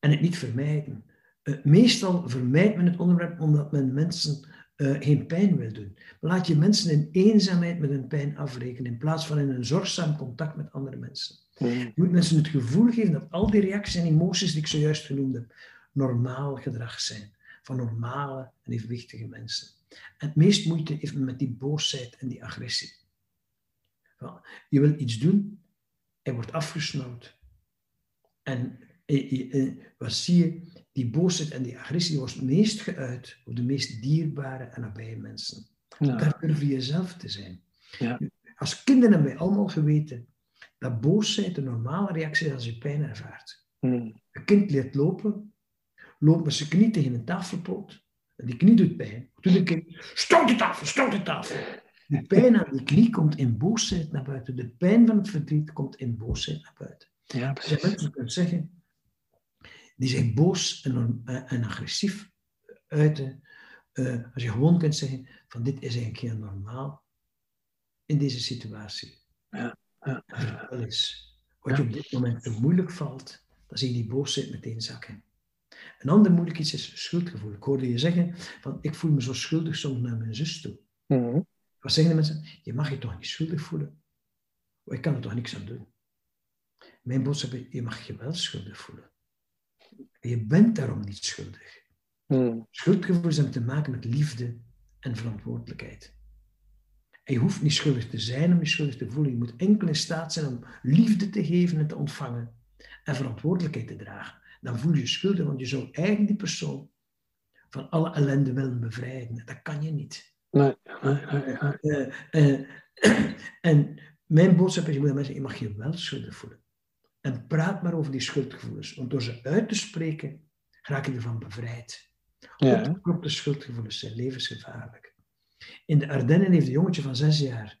[SPEAKER 3] En het niet vermijden. Eh, meestal vermijdt men het onderwerp omdat men mensen eh, geen pijn wil doen. Maar laat je mensen in eenzaamheid met hun pijn afrekenen in plaats van in een zorgzaam contact met andere mensen.
[SPEAKER 1] Mm.
[SPEAKER 3] Je moet mensen het gevoel geven dat al die reacties en emoties die ik zojuist genoemd heb, normaal gedrag zijn. Van normale en evenwichtige mensen. Het meest moeite heeft met die boosheid en die agressie. Je wil iets doen, hij wordt afgesnauwd. En wat zie je? Die boosheid en die agressie wordt meest geuit op de meest dierbare en nabije mensen. Ja. Daar durf je jezelf te zijn. Ja. Als kinderen hebben wij allemaal geweten dat boosheid de normale reactie is als je pijn ervaart. Hmm. Een kind leert lopen, loopt met zijn knie tegen een tafelpoot. En die knie doet pijn. Toen kind, stoot de tafel, stoot de tafel. De pijn aan die knie komt in boosheid naar buiten. De pijn van het verdriet komt in boosheid naar buiten. Ja, precies. Dus je mensen kunt zeggen, die zich boos en, en agressief uiten. Uh, als je gewoon kunt zeggen, van dit is eigenlijk heel normaal in deze situatie. Ja, ja, ja. Is. Wat je op dit moment te moeilijk valt, dan zie je die boosheid meteen zakken. Een ander moeilijk iets is schuldgevoel. Ik hoorde je zeggen van ik voel me zo schuldig soms naar mijn zus toe. Mhm. Wat zeggen de mensen? Je mag je toch niet schuldig voelen? Ik kan er toch niks aan doen? Mijn boodschap is, je mag je wel schuldig voelen. Je bent daarom niet schuldig. Mm. Schuldgevoel heeft te maken met liefde en verantwoordelijkheid. En je hoeft niet schuldig te zijn om je schuldig te voelen. Je moet enkel in staat zijn om liefde te geven en te ontvangen en verantwoordelijkheid te dragen dan voel je je schuldig, want je zou eigenlijk die persoon van alle ellende willen bevrijden. Dat kan je niet. Nee, nee, nee. Uh, uh, en mijn boodschap is, mensen, je mag je wel schuldig voelen. En praat maar over die schuldgevoelens, want door ze uit te spreken, raak je ervan bevrijd. Ja. de schuldgevoelens zijn levensgevaarlijk. In de Ardennen heeft een jongetje van zes jaar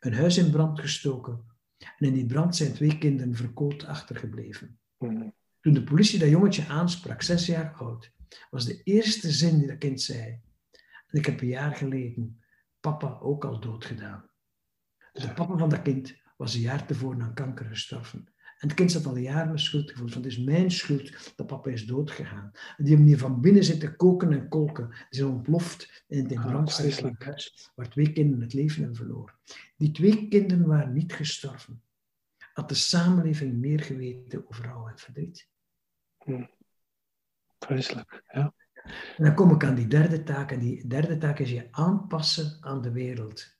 [SPEAKER 3] een huis in brand gestoken. En in die brand zijn twee kinderen verkoold achtergebleven. Mm. Toen de politie dat jongetje aansprak, zes jaar oud, was de eerste zin die dat kind zei. En ik heb een jaar geleden papa ook al doodgedaan. Dus de papa van dat kind was een jaar tevoren aan kanker gestorven. En het kind zat al jaren met schuldgevoel. Van het is mijn schuld dat papa is doodgegaan. En die hebben hier van binnen zitten koken en kolken. Die zijn ontploft in het brandsteken huis, waar twee kinderen het leven hebben verloren. Die twee kinderen waren niet gestorven. Had de samenleving meer geweten over rouw en verdriet.
[SPEAKER 1] Hm. Vreselijk, ja.
[SPEAKER 3] En dan kom ik aan die derde taak. En die derde taak is je aanpassen aan de wereld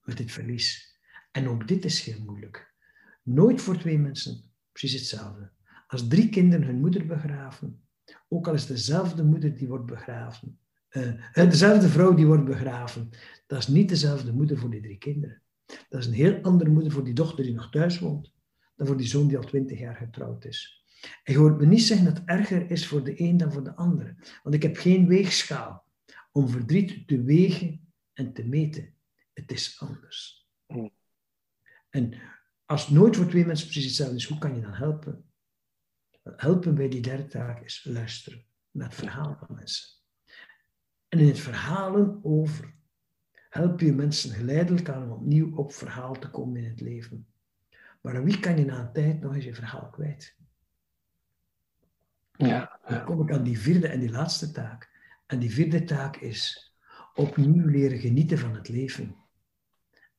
[SPEAKER 3] met dit verlies. En ook dit is heel moeilijk. Nooit voor twee mensen precies hetzelfde. Als drie kinderen hun moeder begraven, ook al is dezelfde moeder die wordt begraven, uh, dezelfde vrouw die wordt begraven, dat is niet dezelfde moeder voor die drie kinderen. Dat is een heel andere moeder voor die dochter die nog thuis woont, dan voor die zoon die al twintig jaar getrouwd is. En je hoort me niet zeggen dat het erger is voor de een dan voor de andere. Want ik heb geen weegschaal om verdriet te wegen en te meten. Het is anders. Hmm. En als het nooit voor twee mensen precies hetzelfde is, hoe kan je dan helpen? Helpen bij die derde taak is luisteren naar het verhaal van mensen. En in het verhalen over help je mensen geleidelijk aan om opnieuw op verhaal te komen in het leven. Maar aan wie kan je na een tijd nog eens je verhaal kwijt? Ja, Dan kom ik aan die vierde en die laatste taak. En die vierde taak is opnieuw leren genieten van het leven.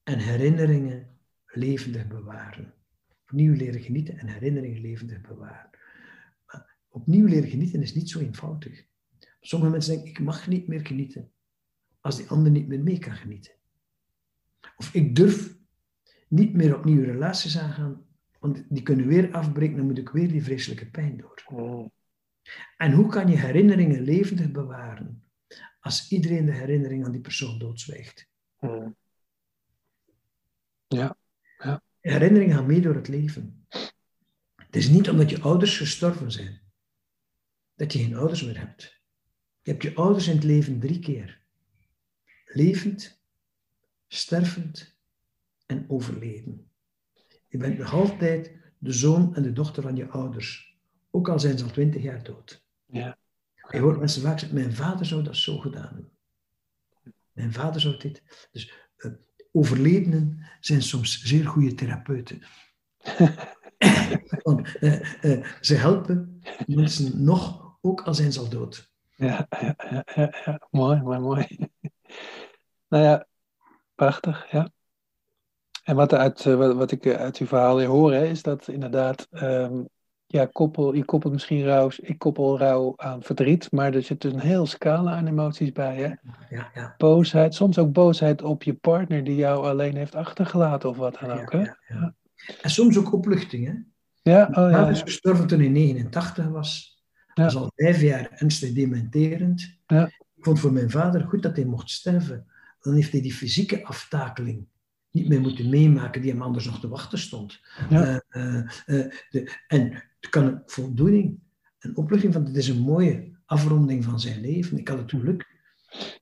[SPEAKER 3] En herinneringen levendig bewaren. Opnieuw leren genieten en herinneringen levendig bewaren. Maar opnieuw leren genieten is niet zo eenvoudig. Sommige mensen denken, ik mag niet meer genieten als die ander niet meer mee kan genieten. Of ik durf niet meer opnieuw relaties aangaan, want die kunnen weer afbreken, dan moet ik weer die vreselijke pijn door. En hoe kan je herinneringen levendig bewaren als iedereen de herinnering aan die persoon doodzwijgt? Hmm.
[SPEAKER 1] Ja, ja.
[SPEAKER 3] Herinneringen gaan mee door het leven. Het is niet omdat je ouders gestorven zijn dat je geen ouders meer hebt. Je hebt je ouders in het leven drie keer: levend, stervend en overleden. Je bent nog altijd de zoon en de dochter van je ouders. Ook al zijn ze al twintig jaar dood. Ja. Je hoort mensen vaak zeggen, mijn vader zou dat zo gedaan hebben. Mijn vader zou dit. Dus uh, overledenen zijn soms zeer goede therapeuten. Want uh, uh, ze helpen mensen nog, ook al zijn ze al dood.
[SPEAKER 1] Ja, ja, ja, mooi, mooi, mooi. nou ja, prachtig, ja. En wat, uit, wat, wat ik uit uw verhaal hoor, hè, is dat inderdaad um, ja, koppel, je koppelt misschien rouw, ik koppel rouw aan verdriet, maar er zit een heel scala aan emoties bij. Hè?
[SPEAKER 3] Ja, ja.
[SPEAKER 1] Boosheid, soms ook boosheid op je partner die jou alleen heeft achtergelaten of wat dan ook. Hè?
[SPEAKER 3] Ja. En soms ook opluchting. Hè?
[SPEAKER 1] Ja, oh, ja,
[SPEAKER 3] is gestorven toen hij 89 was. Dat was al vijf jaar ernstig dementerend.
[SPEAKER 1] Ja.
[SPEAKER 3] Ik vond voor mijn vader goed dat hij mocht sterven. Dan heeft hij die fysieke aftakeling niet meer moeten meemaken die hem anders nog te wachten stond.
[SPEAKER 1] Ja.
[SPEAKER 3] Eh, eh, eh, de, en het kan een voldoening, een opluchting van, het is een mooie afronding van zijn leven. Ik had het geluk,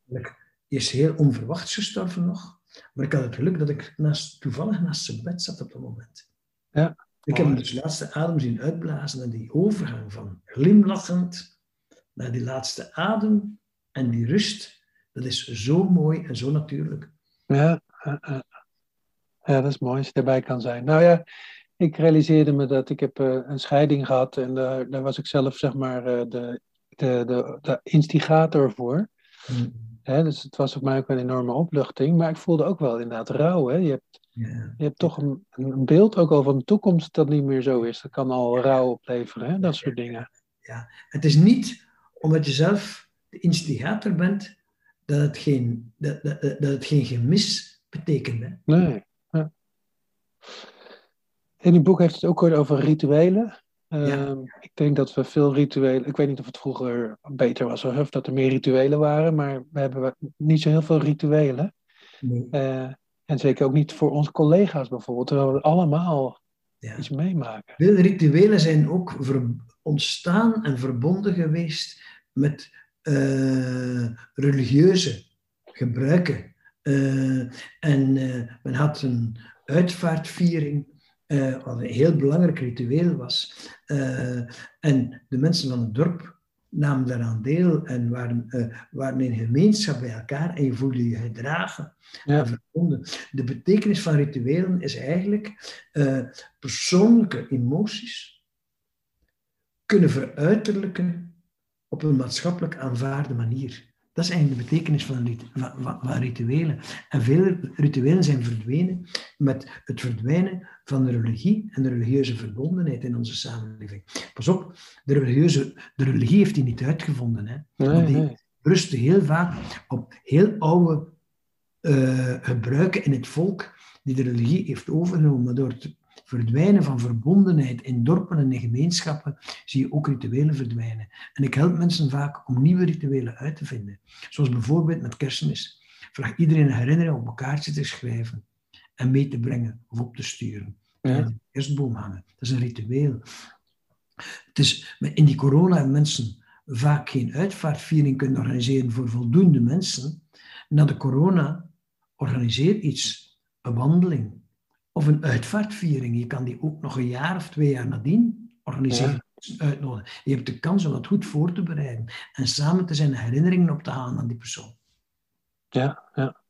[SPEAKER 3] hij is heel onverwachts gestorven nog, maar ik had het geluk dat ik naast, toevallig naast zijn bed zat op dat moment.
[SPEAKER 1] Ja.
[SPEAKER 3] Ik heb hem dus laatste adem zien uitblazen en die overgang van glimlachend naar die laatste adem en die rust, dat is zo mooi en zo natuurlijk.
[SPEAKER 1] Ja. Ja, dat is mooi als je erbij kan zijn. Nou ja, ik realiseerde me dat ik heb eh, een scheiding gehad en daar, daar was ik zelf zeg maar eh, de, de, de, de instigator voor. Hè, dus het was voor mij ook een enorme opluchting, maar ik voelde ook wel inderdaad rouw. Hè? Je, hebt,
[SPEAKER 3] Ja.
[SPEAKER 1] je hebt toch een, een beeld ook al van de toekomst dat niet meer zo is. Dat kan al rouw opleveren, hè? dat soort dingen.
[SPEAKER 3] Het is niet omdat je zelf de instigator bent, dat het geen, dat, dat, dat het geen gemis betekent. Hè?
[SPEAKER 1] Nee. In die boek heeft het ook over rituelen.
[SPEAKER 3] Ja.
[SPEAKER 1] Ehm, Ik denk dat we veel rituelen. Ik weet niet of het vroeger beter was of dat er meer rituelen waren, maar we hebben niet zo heel veel rituelen.
[SPEAKER 3] Nee.
[SPEAKER 1] Eh, en zeker ook niet voor onze collega's bijvoorbeeld, terwijl we allemaal
[SPEAKER 3] Ja.
[SPEAKER 1] iets meemaken.
[SPEAKER 3] Veel rituelen zijn ook ontstaan en verbonden geweest met eh, religieuze gebruiken. Eh, en eh, men had een uitvaartviering, eh, wat een heel belangrijk ritueel was. Eh, en de mensen van het dorp namen daaraan deel en waren, eh, waren in gemeenschap bij elkaar en je voelde je gedragen
[SPEAKER 1] Ja.
[SPEAKER 3] en verbonden. De betekenis van rituelen is eigenlijk persoonlijke emoties kunnen veruiterlijken op een maatschappelijk aanvaarde manier. Dat is eigenlijk de betekenis van, van, rituelen. En veel rituelen zijn verdwenen met het verdwijnen van de religie en de religieuze verbondenheid in onze samenleving. Pas op, de, religieuze, de religie heeft die niet uitgevonden. Hè?
[SPEAKER 1] Nee,
[SPEAKER 3] die
[SPEAKER 1] nee.
[SPEAKER 3] rustte heel vaak op heel oude eh, gebruiken in het volk die de religie heeft overgenomen. Maar door het verdwijnen van verbondenheid in dorpen en in gemeenschappen zie je ook rituelen verdwijnen. En ik help mensen vaak om nieuwe rituelen uit te vinden. Zoals bijvoorbeeld met kerstmis. Vraag iedereen een herinnering op een kaartje te schrijven en mee te brengen of op te sturen.
[SPEAKER 1] Ja.
[SPEAKER 3] De kerstboom hangen. Dat is een ritueel. Het is, in die corona hebben mensen vaak geen uitvaartviering kunnen organiseren voor voldoende mensen. Na de corona, organiseer iets, een wandeling of een uitvaartviering. Je kan die ook nog een jaar of twee jaar nadien organiseren. Uitnodigen. Je hebt de kans om dat goed voor te bereiden en samen te zijn herinneringen op te halen aan die persoon.
[SPEAKER 1] Ja, ja.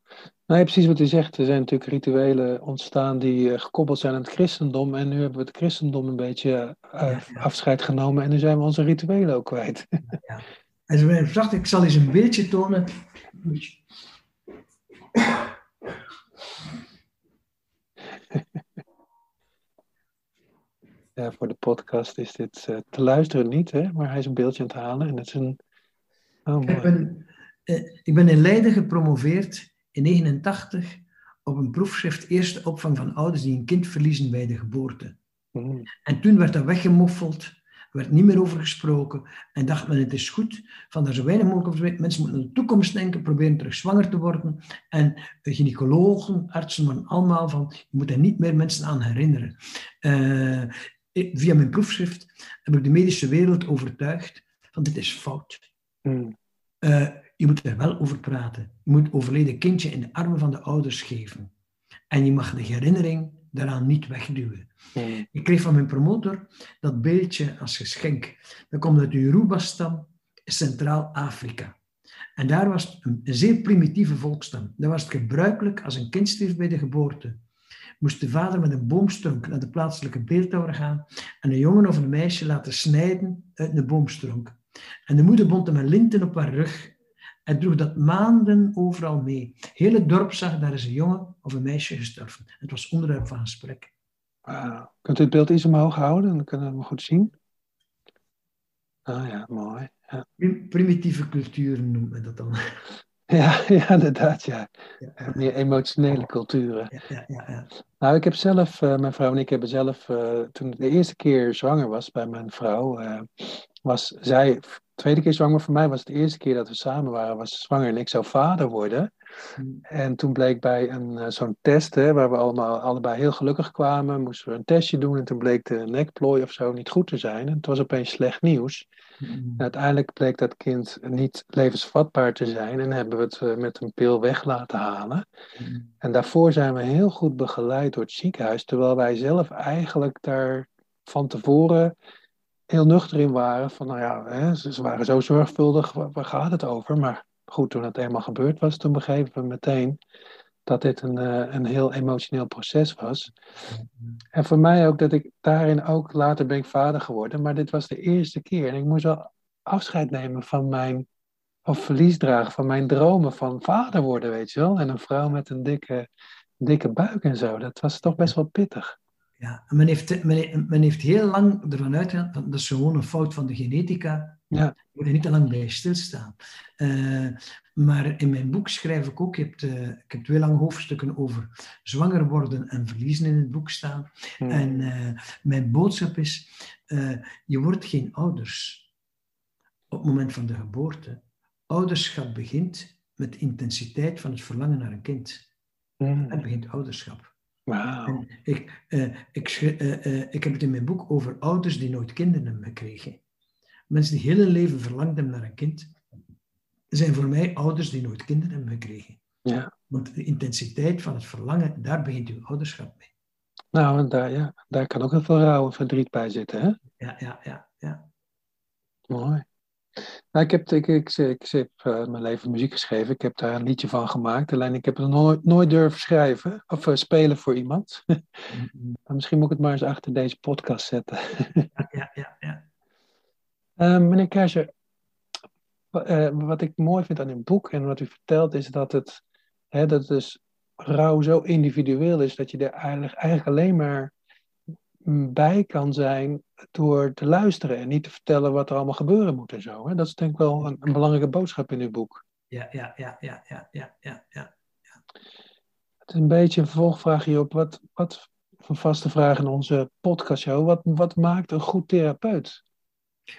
[SPEAKER 1] Nou, ja, precies wat u zegt. Er zijn natuurlijk rituelen ontstaan die eh, gekoppeld zijn aan het christendom. En nu hebben we het christendom een beetje eh,
[SPEAKER 3] Ja, ja.
[SPEAKER 1] afscheid genomen. En nu zijn we onze rituelen ook kwijt.
[SPEAKER 3] En ben ik zacht, ik zal eens een beeldje tonen.
[SPEAKER 1] Ja, voor de podcast is dit eh, te luisteren niet, hè? maar hij is een beeldje aan het halen. En het is een. Oh,
[SPEAKER 3] Ik ben, eh, ik ben in Leiden gepromoveerd in 1989 op een proefschrift Eerste opvang van ouders die een kind verliezen bij de geboorte.
[SPEAKER 1] Mm,
[SPEAKER 3] En toen werd dat weggemoffeld, werd niet meer over gesproken en dacht men het is goed, van daar zo weinig mogelijk over. Mensen moeten aan de toekomst denken, proberen terug zwanger te worden. En gynaecologen, artsen allemaal van, je moet er niet meer mensen aan herinneren. Ik- via mijn proefschrift heb ik de medische wereld overtuigd van dit is fout.
[SPEAKER 1] mm,
[SPEAKER 3] Eh, je moet er wel over praten. Je moet overleden kindje in de armen van de ouders geven. En je mag de herinnering daaraan niet wegduwen.
[SPEAKER 1] mm.
[SPEAKER 3] Ik kreeg van mijn promotor dat beeldje als geschenk. Dat komt uit de Yoruba-stam in Centraal-Afrika. En daar was het een zeer primitieve volkstam. Daar was het gebruikelijk als een kind stierf bij de geboorte. Moest de vader met een boomstronk naar de plaatselijke beeldhouwer gaan en een jongen of een meisje laten snijden uit een boomstronk. En de moeder bond hem een linten op haar rug en droeg dat maanden overal mee. Heel het dorp zag, daar is een jongen of een meisje gestorven. Het was onderwerp van gesprek.
[SPEAKER 1] Wauw. Kunt u het beeld iets omhoog houden? Dan kunnen we hem goed zien. Ah ja, mooi. Ja.
[SPEAKER 3] Primitieve culturen noemt men dat dan.
[SPEAKER 1] Ja, ja inderdaad, ja.
[SPEAKER 3] Ja.
[SPEAKER 1] Meer emotionele culturen.
[SPEAKER 3] Ja, ja.
[SPEAKER 1] Nou, ik heb zelf, eh, mijn vrouw en ik hebben zelf, eh, toen ik de eerste keer zwanger was bij mijn vrouw, eh, was zij, de tweede keer zwanger voor mij was het de eerste keer dat we samen waren, was ze zwanger en ik zou vader worden.
[SPEAKER 3] Mm.
[SPEAKER 1] En toen bleek bij een, eh, zo'n test, hè, waar we allemaal allebei heel gelukkig kwamen, moesten we een testje doen en toen bleek de nekplooi of zo niet goed te zijn. En het was opeens slecht nieuws.
[SPEAKER 3] Mm.
[SPEAKER 1] En uiteindelijk bleek dat kind niet levensvatbaar te zijn en hebben we het eh, met een pil weg laten halen.
[SPEAKER 3] Mm.
[SPEAKER 1] En daarvoor zijn we heel goed begeleid door het ziekenhuis, terwijl wij zelf eigenlijk daar van tevoren heel nuchter in waren. Van nou ja, hè, ze, waren zo zorgvuldig, waar gaat het over? Maar goed, toen het eenmaal gebeurd was, toen begrepen we meteen dat dit een, eh, een heel emotioneel proces was. En voor mij ook dat ik daarin ook, later ben ik vader geworden, maar dit was de eerste keer. En ik moest wel afscheid nemen van mijn, of verlies dragen van mijn dromen van vader worden, weet je wel. En een vrouw met een dikke, dikke buik en zo. Dat was toch best wel pittig.
[SPEAKER 3] Ja, en men heeft, men, he- men heeft heel lang ervan uitgegaan, dat is gewoon een fout van de genetica.
[SPEAKER 1] Ja.
[SPEAKER 3] Je moet er niet te lang bij stilstaan. Eh, maar in mijn boek schrijf ik ook, je hebt, eh, ik heb twee lange hoofdstukken over zwanger worden en verliezen in het boek staan.
[SPEAKER 1] Hmm.
[SPEAKER 3] En eh, mijn boodschap is, je wordt geen ouders op het moment van de geboorte. Ouderschap begint met de intensiteit van het verlangen naar een kind.
[SPEAKER 1] Hmm.
[SPEAKER 3] Het begint ouderschap. En ik, ik, ik heb het in mijn boek over ouders die nooit kinderen hebben gekregen. Mensen die heel hun leven verlangd hebben naar een kind, zijn voor mij ouders die nooit kinderen hebben gekregen.
[SPEAKER 1] Ja.
[SPEAKER 3] Want de intensiteit van het verlangen, daar begint uw ouderschap mee.
[SPEAKER 1] Nou, en daar, ja, daar kan ook heel veel rouw en verdriet bij zitten, hè?
[SPEAKER 3] Ja, ja, ja, ja.
[SPEAKER 1] Mooi. Nou, ik heb, ik, ik, ik, heb eh, mijn leven muziek geschreven. Ik heb daar een liedje van gemaakt. Alleen ik heb het nooit, nooit durven schrijven of eh, spelen voor iemand. Maar misschien moet ik het maar eens achter deze podcast zetten.
[SPEAKER 3] Ja, ja, ja. ja.
[SPEAKER 1] Eh, meneer wa- eh, wat ik mooi vind aan uw boek en wat u vertelt, is dat het, hè, dat dus rouw zo individueel is dat je er eigenlijk, eigenlijk alleen maar bij kan zijn door te luisteren en niet te vertellen wat er allemaal gebeuren moet en zo. Hè? Dat is denk ik wel een, een belangrijke boodschap in uw boek.
[SPEAKER 3] Ja, ja, ja, ja, ja, ja, ja, ja.
[SPEAKER 1] Het is een beetje een vervolgvraag hierop. Wat, wat een vaste vraag in onze podcastshow. Wat, wat maakt een goed therapeut?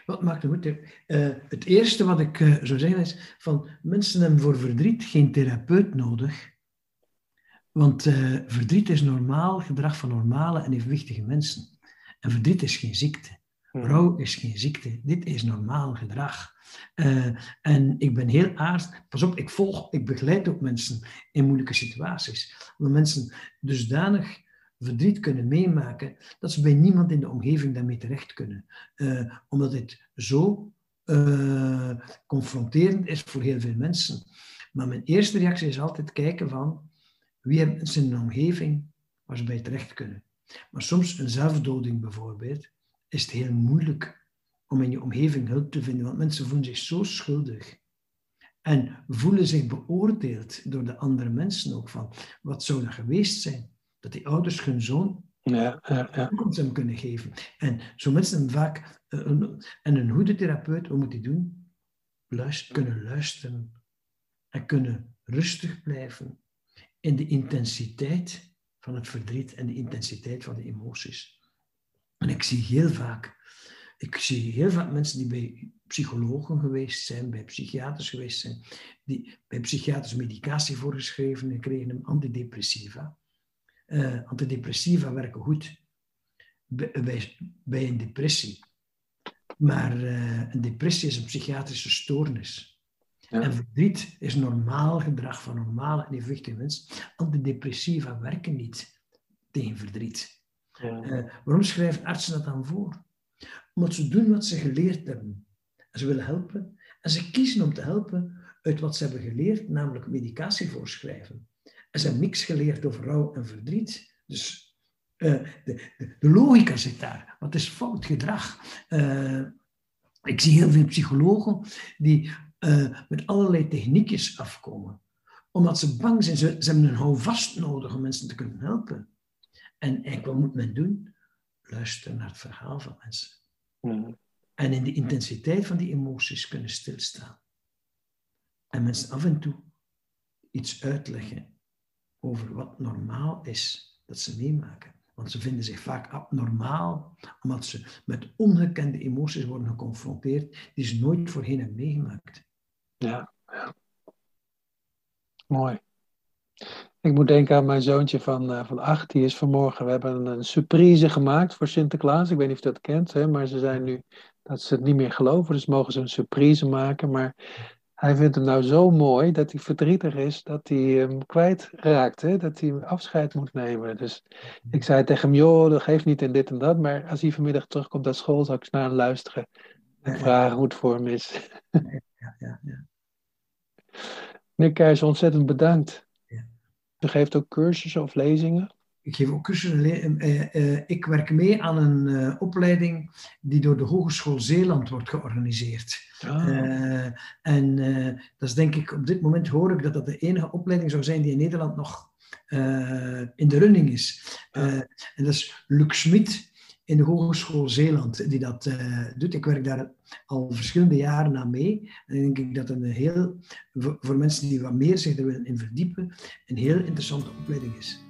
[SPEAKER 3] Wat maakt een goed? Eh, het eerste wat ik eh, zou zeggen is, van mensen hebben voor verdriet geen therapeut nodig. Want eh, verdriet is normaal gedrag van normale en evenwichtige mensen. En verdriet is geen ziekte. Rouw is geen ziekte. Dit is normaal gedrag. En ik ben heel aardig. Pas op, ik volg, ik begeleid ook mensen in moeilijke situaties. Waar mensen dusdanig verdriet kunnen meemaken dat ze bij niemand in de omgeving daarmee terecht kunnen. Eh, omdat het zo eh, confronterend is voor heel veel mensen. Maar mijn eerste reactie is altijd kijken van wie hebben mensen in een omgeving waar ze bij terecht kunnen. Maar soms een zelfdoding bijvoorbeeld, is het heel moeilijk om in je omgeving hulp te vinden, want mensen voelen zich zo schuldig. En voelen zich beoordeeld door de andere mensen ook van, wat zou dat geweest zijn? Dat die ouders hun zoon
[SPEAKER 1] Ja, ja, ja.
[SPEAKER 3] toekomst hem kunnen geven. En zo mensen vaak, eh, een, en een goede therapeut, wat moet hij doen? Luister, kunnen luisteren en kunnen rustig blijven in de intensiteit van het verdriet en de intensiteit van de emoties. En ik zie heel vaak, ik zie heel vaak mensen die bij psychologen geweest zijn, bij psychiaters geweest zijn, die bij psychiaters medicatie voorgeschreven en kregen hem antidepressiva. Eh, antidepressiva werken goed bij, bij, een depressie. Maar eh, een depressie is een psychiatrische stoornis.
[SPEAKER 1] Ja.
[SPEAKER 3] En verdriet is normaal gedrag van normale en evenwichtige mensen. Antidepressiva werken niet tegen verdriet.
[SPEAKER 1] Ja.
[SPEAKER 3] Eh, waarom schrijven artsen dat dan voor? Omdat ze doen wat ze geleerd hebben. En ze willen helpen. En ze kiezen om te helpen uit wat ze hebben geleerd, namelijk medicatie voorschrijven. En ze hebben niks geleerd over rouw en verdriet. Dus eh, de, de, de logica zit daar. Wat is fout gedrag? Eh, ik zie heel veel psychologen die eh, met allerlei techniekjes afkomen. Omdat ze bang zijn. Ze, ze hebben een houvast nodig om mensen te kunnen helpen. En eigenlijk, wat moet men doen? Luisteren naar het verhaal van mensen.
[SPEAKER 1] Mm.
[SPEAKER 3] en in de intensiteit van die emoties kunnen stilstaan. En mensen af en toe iets uitleggen over wat normaal is dat ze meemaken. Want ze vinden zich vaak abnormaal, omdat ze met ongekende emoties worden geconfronteerd die ze nooit voorheen hebben meegemaakt.
[SPEAKER 1] Ja. Mooi. Ik moet denken aan mijn zoontje van, uh, van acht. Die is vanmorgen. We hebben een, surprise gemaakt voor Sinterklaas. Ik weet niet of je dat kent, hè, maar ze zijn nu dat ze het niet meer geloven. Dus mogen ze een surprise maken. Maar hij vindt hem nou zo mooi dat hij verdrietig is dat hij hem kwijtraakt. Hè? Dat hij afscheid moet nemen. Dus ik zei tegen hem, joh, dat geeft niet in dit en dat. Maar als hij vanmiddag terugkomt naar school, zal ik eens naar hem luisteren. En vragen hoe het voor hem is. Ja, ja, ja. Meneer Keijs, ontzettend bedankt. U geeft ook cursussen of lezingen?
[SPEAKER 3] Ik geef ook cursussen. Uh, uh, ik werk mee aan een uh, opleiding die door de Hogeschool Zeeland wordt georganiseerd. Ah. en dat is denk ik, op dit moment hoor ik dat dat de enige opleiding zou zijn die in Nederland nog in de running is. en dat is Luc Smit in de Hogeschool Zeeland die dat uh, doet. Ik werk daar al verschillende jaren aan mee. En denk ik dat een heel, voor mensen die wat meer zich er willen in verdiepen, een heel interessante opleiding is.